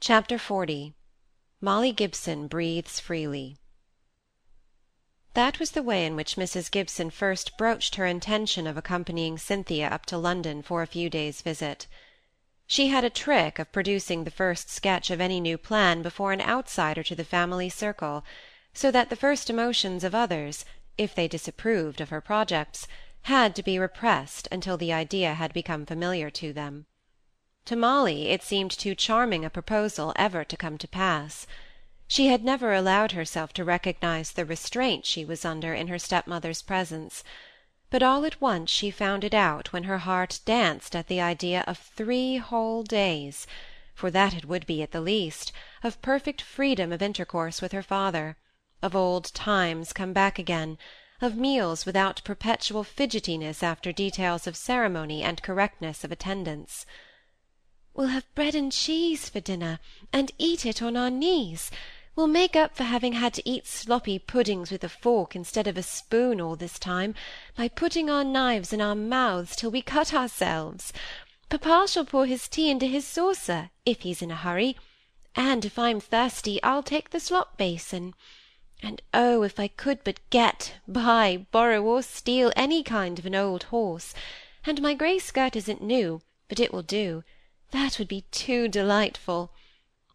Chapter XL Molly Gibson breathes freely That was the way in which Mrs. Gibson first broached her intention of accompanying Cynthia up to London for a few days' visit. She had a trick of producing the first sketch of any new plan before an outsider to the family circle, so that the first emotions of others, if they disapproved of her projects, had to be repressed until the idea had become familiar to them. To Molly it seemed too charming a proposal ever to come to pass. She had never allowed herself to recognize the restraint she was under in her stepmother's presence but all at once she found it out when her heart danced at the idea of three whole days for that it would be at the least of perfect freedom of intercourse with her father of old times come back again of meals without perpetual fidgetiness after details of ceremony and correctness of attendance. We'll have bread and cheese for dinner, and eat it on our knees. We'll make up for having had to eat sloppy puddings with a fork instead of a spoon all this time, by putting our knives in our mouths till we cut ourselves. Papa shall pour his tea into his saucer, if he's in a hurry, and if I'm thirsty, I'll take the slop basin. And oh, if I could but get, buy, borrow, or steal any kind of an old horse! And my grey skirt isn't new, but it will do. That would be too delightful.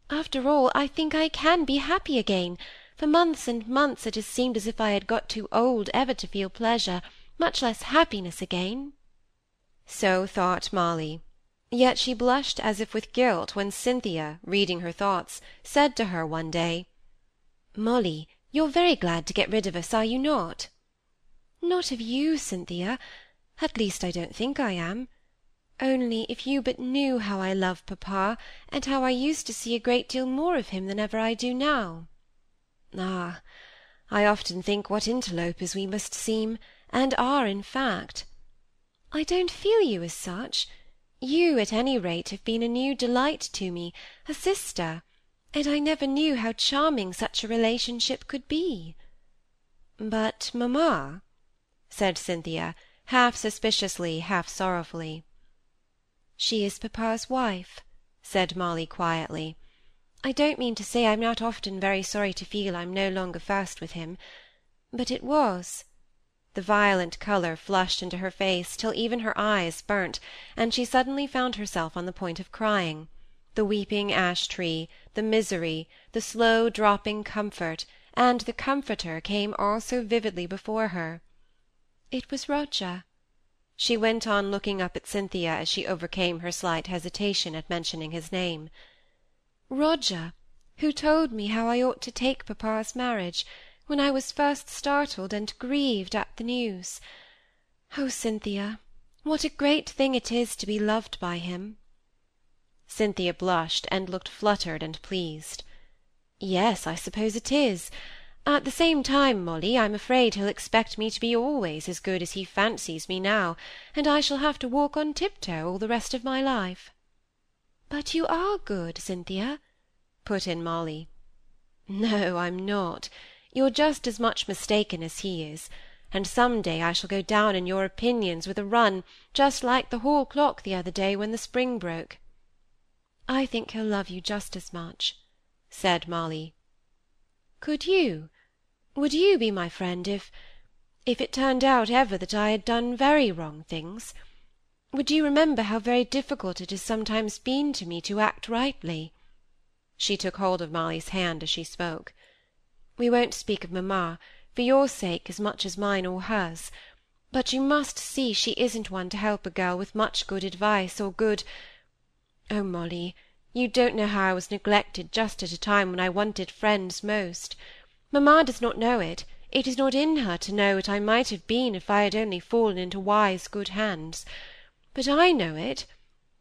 After all, I think I can be happy again. For months and months it has seemed as if I had got too old ever to feel pleasure, much less happiness again. So thought Molly. Yet she blushed as if with guilt when Cynthia, reading her thoughts, said to her one day, Molly, you're very glad to get rid of us, are you not? Not of you, Cynthia. At least I don't think I am. Only if you but knew how I love papa, and how I used to see a great deal more of him than ever I do now. Ah, I often think what interlopers we must seem, and are in fact. I don't feel you as such. You, at any rate, have been a new delight to me, a sister and I never knew how charming such a relationship could be. But mamma, said Cynthia, half suspiciously, half sorrowfully. She is papa's wife, said Molly quietly. I don't mean to say I'm not often very sorry to feel I'm no longer first with him, but it was. The violent colour flushed into her face till even her eyes burnt, and she suddenly found herself on the point of crying the weeping ash-tree, the misery, the slow dropping comfort, and the comforter came all so vividly before her. It was Roger. She went on looking up at Cynthia as she overcame her slight hesitation at mentioning his name. Roger, who told me how I ought to take papa's marriage, when I was first startled and grieved at the news. Oh, Cynthia, what a great thing it is to be loved by him! Cynthia blushed, and looked fluttered and pleased. "Yes, I suppose it is. At the same time, Molly, I'm afraid he'll expect me to be always as good as he fancies me now, and I shall have to walk on tiptoe all the rest of my life." "But you are good, Cynthia," put in Molly. "No, I'm not. You're just as much mistaken as he is, and some day I shall go down in your opinions with a run, just like the hall clock the other day when the spring broke. I think he'll love you just as much," said Molly. "Could you? Would you be my friend if—if it turned out ever that I had done very wrong things? Would you remember how very difficult it has sometimes been to me to act rightly?" She took hold of Molly's hand as she spoke. "We won't speak of mamma, for your sake as much as mine or hers; but you must see she isn't one to help a girl with much good advice or good Oh, Molly, you don't know how I was neglected just at a time when I wanted friends most. Mamma does not know it; it is not in her to know what I might have been if I had only fallen into wise, good hands. But I know it;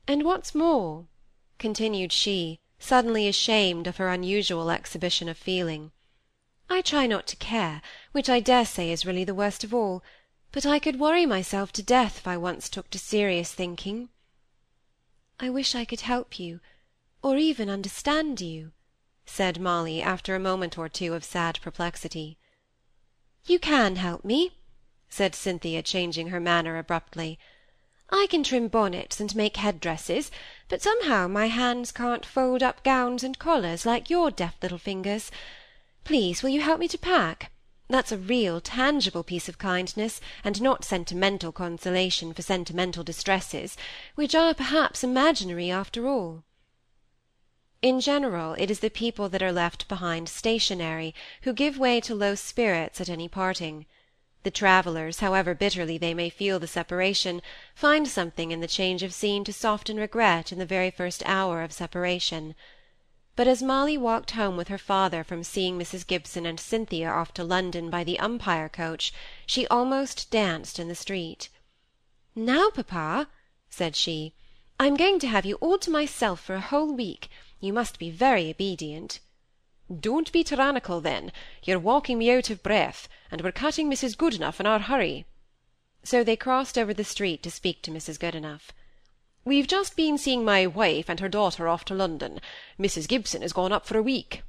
and what's more," continued she, suddenly ashamed of her unusual exhibition of feeling, "I try not to care, which I dare say is really the worst of all, but I could worry myself to death if I once took to serious thinking. I wish I could help you, or even understand you," said Molly, after a moment or two of sad perplexity. "You can help me," said Cynthia, changing her manner abruptly. "I can trim bonnets and make head dresses, but somehow my hands can't fold up gowns and collars like your deft little fingers. Please, will you help me to pack? That's a real, tangible piece of kindness, and not sentimental consolation for sentimental distresses, which are perhaps imaginary after all. In general, it is the people that are left behind stationary who give way to low spirits at any parting. The travellers, however bitterly they may feel the separation, find something in the change of scene to soften regret in the very first hour of separation. But as Molly walked home with her father from seeing Mrs. Gibson and Cynthia off to London by the Umpire coach, she almost danced in the street. "Now, papa," said she, "I'm going to have you all to myself for a whole week. You must be very obedient." "Don't be tyrannical, then. You're walking me out of breath, and we're cutting Mrs. Goodenough in our hurry." So they crossed over the street to speak to Mrs. Goodenough. "We've just been seeing my wife and her daughter off to London. Mrs. Gibson has gone up for a week."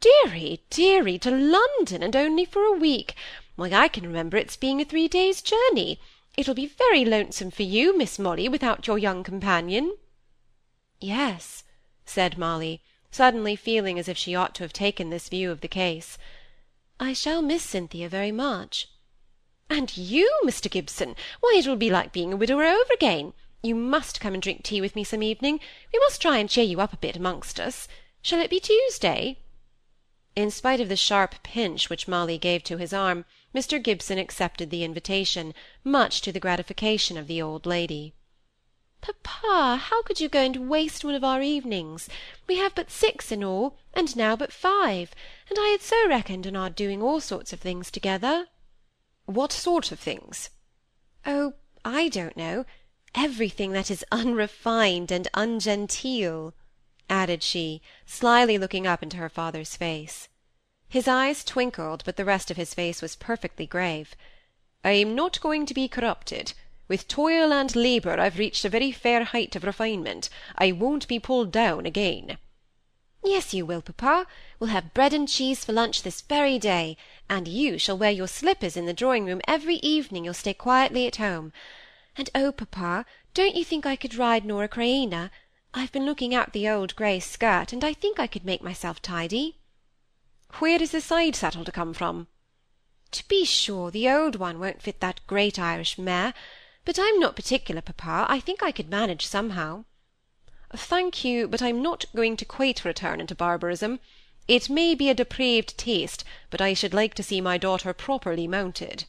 "Deary, deary, to London, and only for a week! Why, I can remember its being a three days' journey. It'll be very lonesome for you, Miss Molly, without your young companion." "Yes said Molly, suddenly feeling as if she ought to have taken this view of the case. I shall miss Cynthia very much. And you, Mr. Gibson! Why, it will be like being a widower over again. You must come and drink tea with me some evening. We must try and cheer you up a bit amongst us. Shall it be Tuesday? In spite of the sharp pinch which Molly gave to his arm, Mr. Gibson accepted the invitation, much to the gratification of the old lady. Papa, how could you go and waste one of our evenings? We have but six in all, and now but five, and I had so reckoned on our doing all sorts of things together. What sort of things? Oh, I don't know. Everything that is unrefined and ungenteel, added she, slyly looking up into her father's face. His eyes twinkled, but the rest of his face was perfectly grave. I'm not going to be corrupted. With toil and labour I've reached a very fair height of refinement. I won't be pulled down again." "Yes, you will, papa. We'll have bread and cheese for lunch this very day, and you shall wear your slippers in the drawing-room every evening you'll stay quietly at home. And oh, papa, don't you think I could ride Nora Creina? I've been looking out the old grey skirt, and I think I could make myself tidy." "Where is the side saddle to come from?" "To be sure, the old one won't fit that great Irish mare. But I'm not particular, papa. I think I could manage somehow." "Thank you, but I'm not going to quite return into barbarism. It may be a depraved taste, but I should like to see my daughter properly mounted."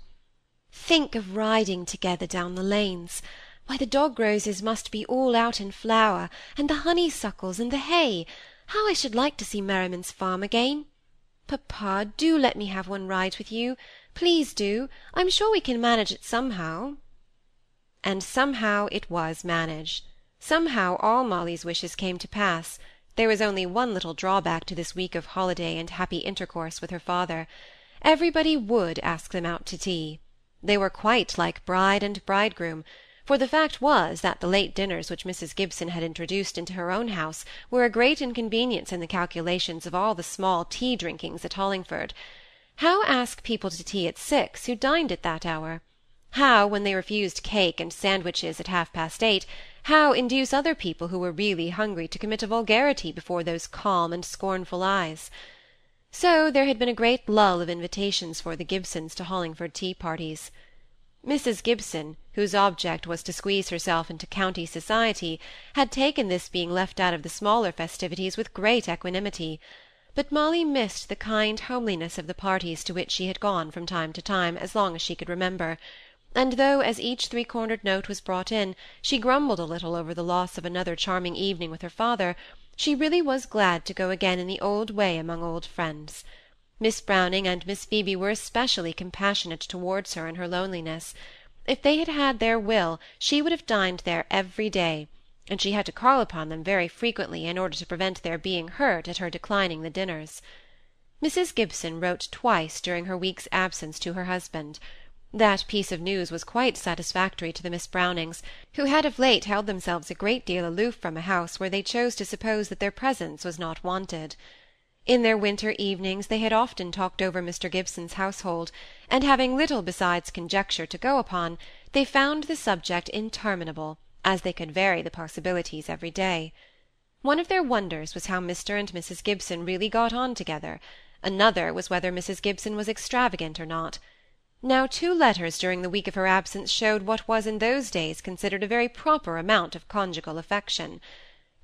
"Think of riding together down the lanes! Why, the dog roses must be all out in flower, and the honeysuckles, and the hay. How I should like to see Merriman's farm again! Papa, do let me have one ride with you. Please do. I'm sure we can manage it somehow." And somehow it was managed. Somehow all Molly's wishes came to pass. There was only one little drawback to this week of holiday and happy intercourse with her father. Everybody would ask them out to tea. They were quite like bride and bridegroom, for the fact was that the late dinners which Mrs. Gibson had introduced into her own house were a great inconvenience in the calculations of all the small tea drinkings at Hollingford. How ask people to tea at six who dined at that hour? How, when they refused cake and sandwiches at half-past eight, how induce other people who were really hungry to commit a vulgarity before those calm and scornful eyes? So there had been a great lull of invitations for the Gibsons to Hollingford tea-parties. Mrs. Gibson, whose object was to squeeze herself into county society, had taken this being left out of the smaller festivities with great equanimity, but Molly missed the kind homeliness of the parties to which she had gone from time to time as long as she could remember, and though, as each three-cornered note was brought in, she grumbled a little over the loss of another charming evening with her father, she really was glad to go again in the old way among old friends. Miss Browning and Miss Phoebe were especially compassionate towards her in her loneliness. If they had had their will, she would have dined there every day, and she had to call upon them very frequently in order to prevent their being hurt at her declining the dinners. Mrs. Gibson wrote twice during her week's absence to her husband. That piece of news was quite satisfactory to the Miss Brownings, who had of late held themselves a great deal aloof from a house where they chose to suppose that their presence was not wanted. In their winter evenings they had often talked over Mr. Gibson's household, and having little besides conjecture to go upon, they found the subject interminable, as they could vary the possibilities every day. One of their wonders was how Mr. and Mrs. Gibson really got on together; another was whether Mrs. Gibson was extravagant or not. Now two letters during the week of her absence showed what was in those days considered a very proper amount of conjugal affection;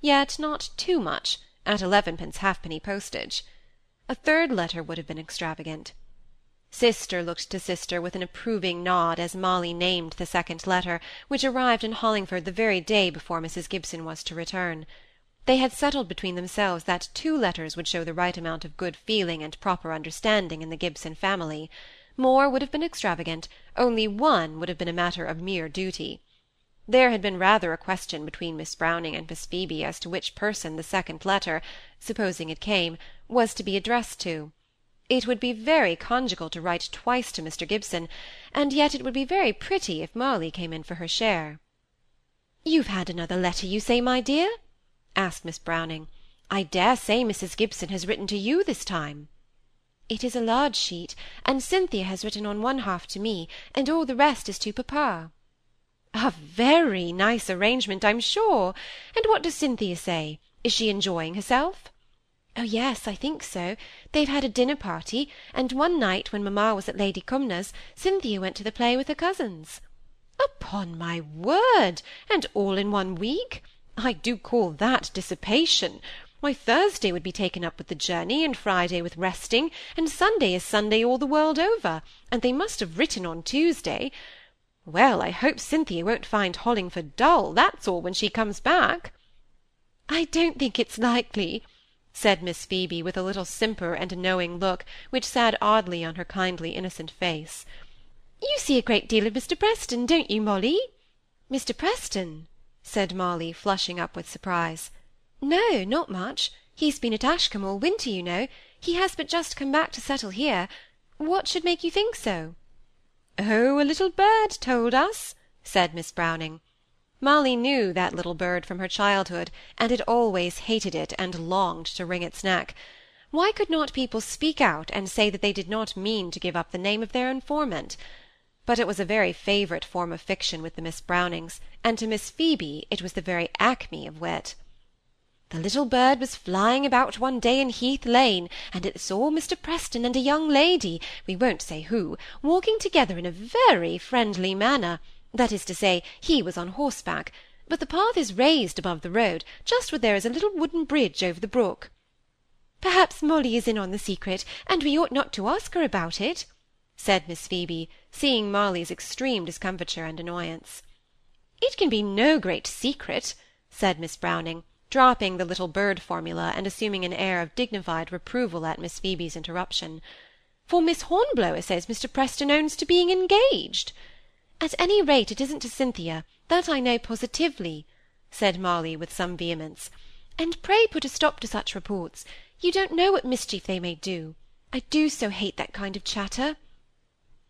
yet not too much, at elevenpence halfpenny postage. A third letter would have been extravagant. Sister looked to sister with an approving nod as Molly named the second letter, which arrived in Hollingford the very day before Mrs. Gibson was to return. They had settled between themselves that two letters would show the right amount of good feeling and proper understanding in the Gibson family; more would have been extravagant, only one would have been a matter of mere duty. There had been rather a question between Miss Browning and Miss Phoebe as to which person the second letter, supposing it came, was to be addressed to. It would be very conjugal to write twice to Mr. Gibson, and yet it would be very pretty if Molly came in for her share. "You've had another letter, you say, my dear?" asked Miss Browning. "I dare say Mrs. Gibson has written to you this time." "It is a large sheet, and Cynthia has written on one half to me, and all the rest is to papa." "A very nice arrangement, I'm sure. And what does Cynthia say? Is she enjoying herself?" "Oh yes, I think so. They've had a dinner party, and one night when mamma was at Lady Cumnor's, Cynthia went to the play with her cousins." "Upon my word! and all in one week? I do call that dissipation. Why, Thursday would be taken up with the journey, and Friday with resting, and Sunday is Sunday all the world over, and they must have written on Tuesday. Well, I hope Cynthia won't find Hollingford dull, that's all, when she comes back." "I don't think it's likely," said Miss Phoebe, with a little simper and a knowing look, which sat oddly on her kindly innocent face. "You see a great deal of Mr. Preston, don't you, Molly?" "Mr. Preston?" said Molly, flushing up with surprise. "No, not much. He's been at Ashcombe all winter, you know. He has but just come back to settle here. What should make you think so?" "Oh, a little bird told us," said Miss Browning. Molly knew that little bird from her childhood, and had always hated it and longed to wring its neck. Why could not people speak out and say that they did not mean to give up the name of their informant? but it was a very favourite form of fiction with the Miss Brownings, and to Miss Phoebe it was the very acme of wit. The little bird was flying about one day in Heath Lane, and it saw Mr. Preston and a young lady, we won't say who, walking together in a very friendly manner, that is to say, he was on horseback, but the path is raised above the road, just where there is a little wooden bridge over the brook. Perhaps Molly is in on the secret, and we ought not to ask her about it, said Miss Phoebe, seeing Molly's extreme discomfiture and annoyance. "It can be no great secret," said Miss Browning, dropping the little bird formula, and assuming an air of dignified reproval at Miss Phoebe's interruption. "For Miss Hornblower says Mr. Preston owns to being engaged. At any rate it isn't to Cynthia, that I know positively," said Molly with some vehemence. "And pray put a stop to such reports. You don't know what mischief they may do. I do so hate that kind of chatter."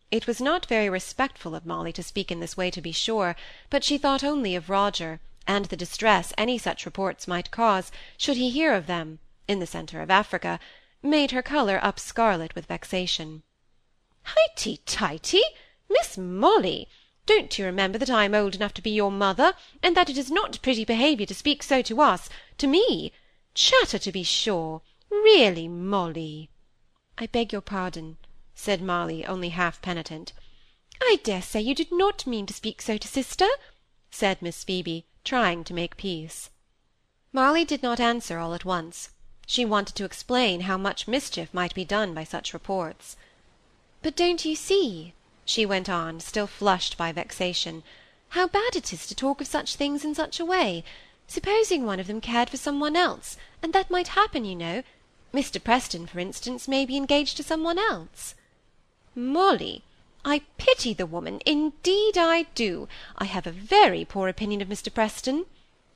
It was not very respectful of Molly to speak in this way, to be sure, but she thought only of Roger, and the distress any such reports might cause, should he hear of them, in the centre of Africa, made her colour up scarlet with vexation. "Highty tighty! Miss Molly! Don't you remember that I am old enough to be your mother, and that it is not pretty behaviour to speak so to us, to me? Chatter, to be sure! Really, Molly!" "I beg your pardon said Molly, only half penitent. "I dare say you did not mean to speak so to sister," said Miss Phoebe, trying to make peace. Molly did not answer all at once. She wanted to explain how much mischief might be done by such reports. "But don't you see," she went on, still flushed by vexation, "how bad it is to talk of such things in such a way? Supposing one of them cared for some one else, and that might happen, you know. Mr. Preston, for instance, may be engaged to some one else." Molly, I pity the woman, indeed I do. I have a very poor opinion of Mr. Preston,"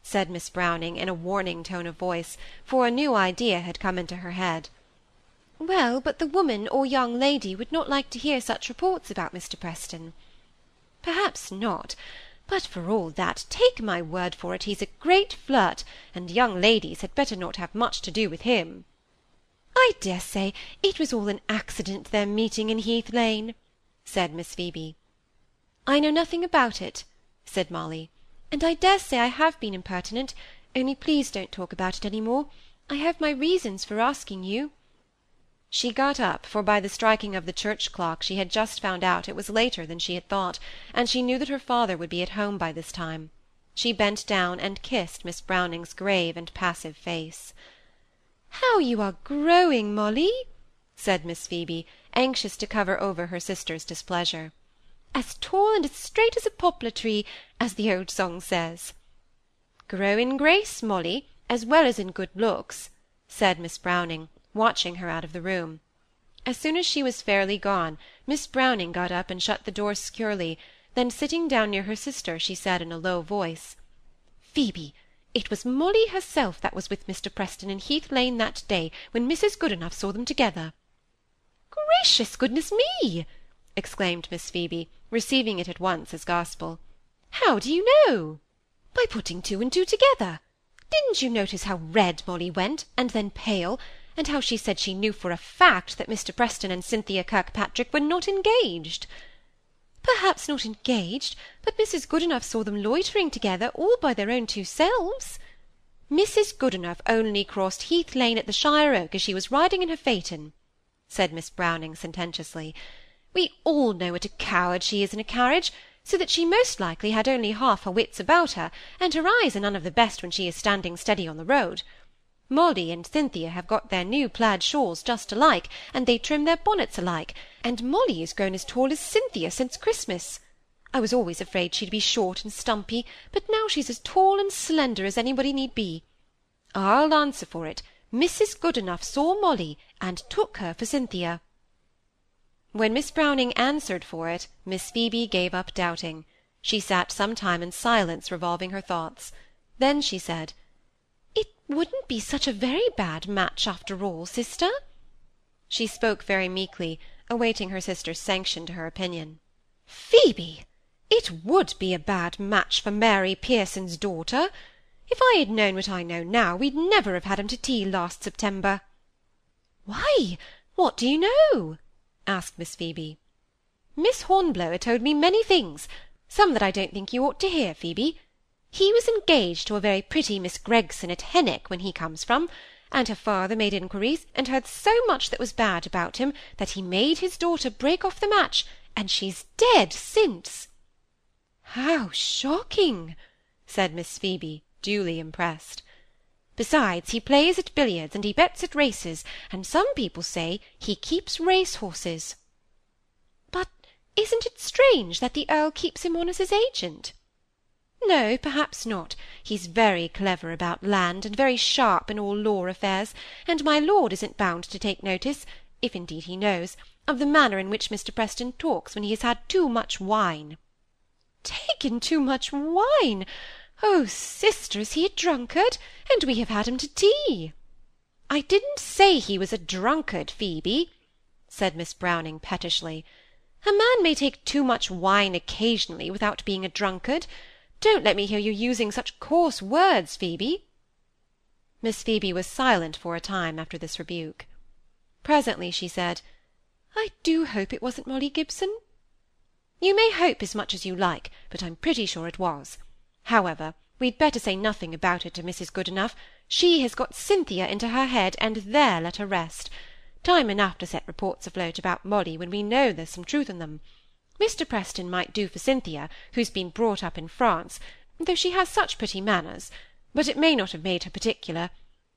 said Miss Browning, in a warning tone of voice, for a new idea had come into her head. "Well, but the woman or young lady would not like to hear such reports about Mr. Preston." "Perhaps not. But for all that, take my word for it, he's a great flirt, and young ladies had better not have much to do with him." "I dare say it was all an accident, their meeting in Heath Lane," said Miss Phoebe. "I know nothing about it," said Molly. and I dare say I have been impertinent, only please don't talk about it any more. I have my reasons for asking you. She got up, for by the striking of the church clock she had just found out it was later than she had thought, and she knew that her father would be at home by this time. She bent down and kissed Miss Browning's grave and passive face. "How you are growing, Molly!" said Miss Phoebe, anxious to cover over her sister's displeasure. "As tall and as straight as a poplar tree, as the old song says." "Grow in grace, Molly, as well as in good looks," said Miss Browning watching her out of the room. As soon as she was fairly gone, Miss Browning got up and shut the door securely, then sitting down near her sister, she said in a low voice, "Phoebe, it was Molly herself that was with Mr. Preston in Heath Lane that day, when Mrs. Goodenough saw them together." "Gracious goodness me!" exclaimed Miss Phoebe, receiving it at once as gospel. "How do you know?" "By putting two and two together. Didn't you notice how red Molly went, and then pale? and how she said she knew for a fact that Mr. Preston and Cynthia Kirkpatrick were not engaged. Perhaps not engaged, but Mrs. Goodenough saw them loitering together, all by their own two selves. Mrs. Goodenough only crossed Heath Lane at the Shire Oak as she was riding in her phaeton, said Miss Browning sententiously. We all know what a coward she is in a carriage, so that she most likely had only half her wits about her, and her eyes are none of the best when she is standing steady on the road. Molly and Cynthia have got their new plaid shawls just alike, and they trim their bonnets alike, and Molly is grown as tall as Cynthia since Christmas. I was always afraid she'd be short and stumpy, but now she's as tall and slender as anybody need be. I'll answer for it, Mrs. Goodenough saw Molly, and took her for Cynthia. When Miss Browning answered for it, Miss Phoebe gave up doubting. She sat some time in silence revolving her thoughts. Then she said, "It wouldn't be such a very bad match after all, sister. She spoke very meekly, awaiting her sister's sanction to her opinion. Phoebe, it would be a bad match for Mary Pearson's daughter. If I had known what I know now, we'd never have had him to tea last September. Why, what do you know? asked Miss Phoebe. Miss Hornblower told me many things, some that I don't think you ought to hear, Phoebe. He was engaged to a very pretty Miss Gregson at Henwick when he comes from, and her father made inquiries, and heard so much that was bad about him, that he made his daughter break off the match, and she's dead since. How shocking! said Miss Phoebe, duly impressed. Besides, he plays at billiards, and he bets at races, and some people say he keeps race-horses. But isn't it strange that the Earl keeps him on as his agent? No, perhaps not. He's very clever about land, and very sharp in all law affairs, and my lord isn't bound to take notice, if indeed he knows, of the manner in which Mr. Preston talks when he has had too much wine. Taken too much wine! Oh, sister, is he a drunkard? And we have had him to tea. I didn't say he was a drunkard, Phoebe, said Miss Browning pettishly. A man may take too much wine occasionally without being a drunkard. Don't let me hear you using such coarse words, Phoebe. Miss Phoebe was silent for a time after this rebuke. Presently she said, I do hope it wasn't Molly Gibson. You may hope as much as you like, but I'm pretty sure it was. However, we'd better say nothing about it to Mrs. Goodenough. She has got Cynthia into her head, and there let her rest. Time enough to set reports afloat about Molly when we know there's some truth in them. Mr. Preston might do for Cynthia, who's been brought up in France, though she has such pretty manners, but it may not have made her particular.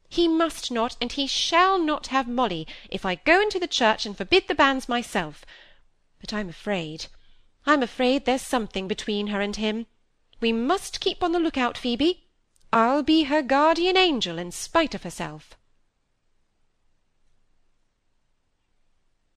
He must not, and he shall not have Molly, if I go into the church and forbid the banns myself. But I'm afraid, I'm afraid there's something between her and him. We must keep on the look-out, Phoebe. I'll be her guardian angel in spite of herself.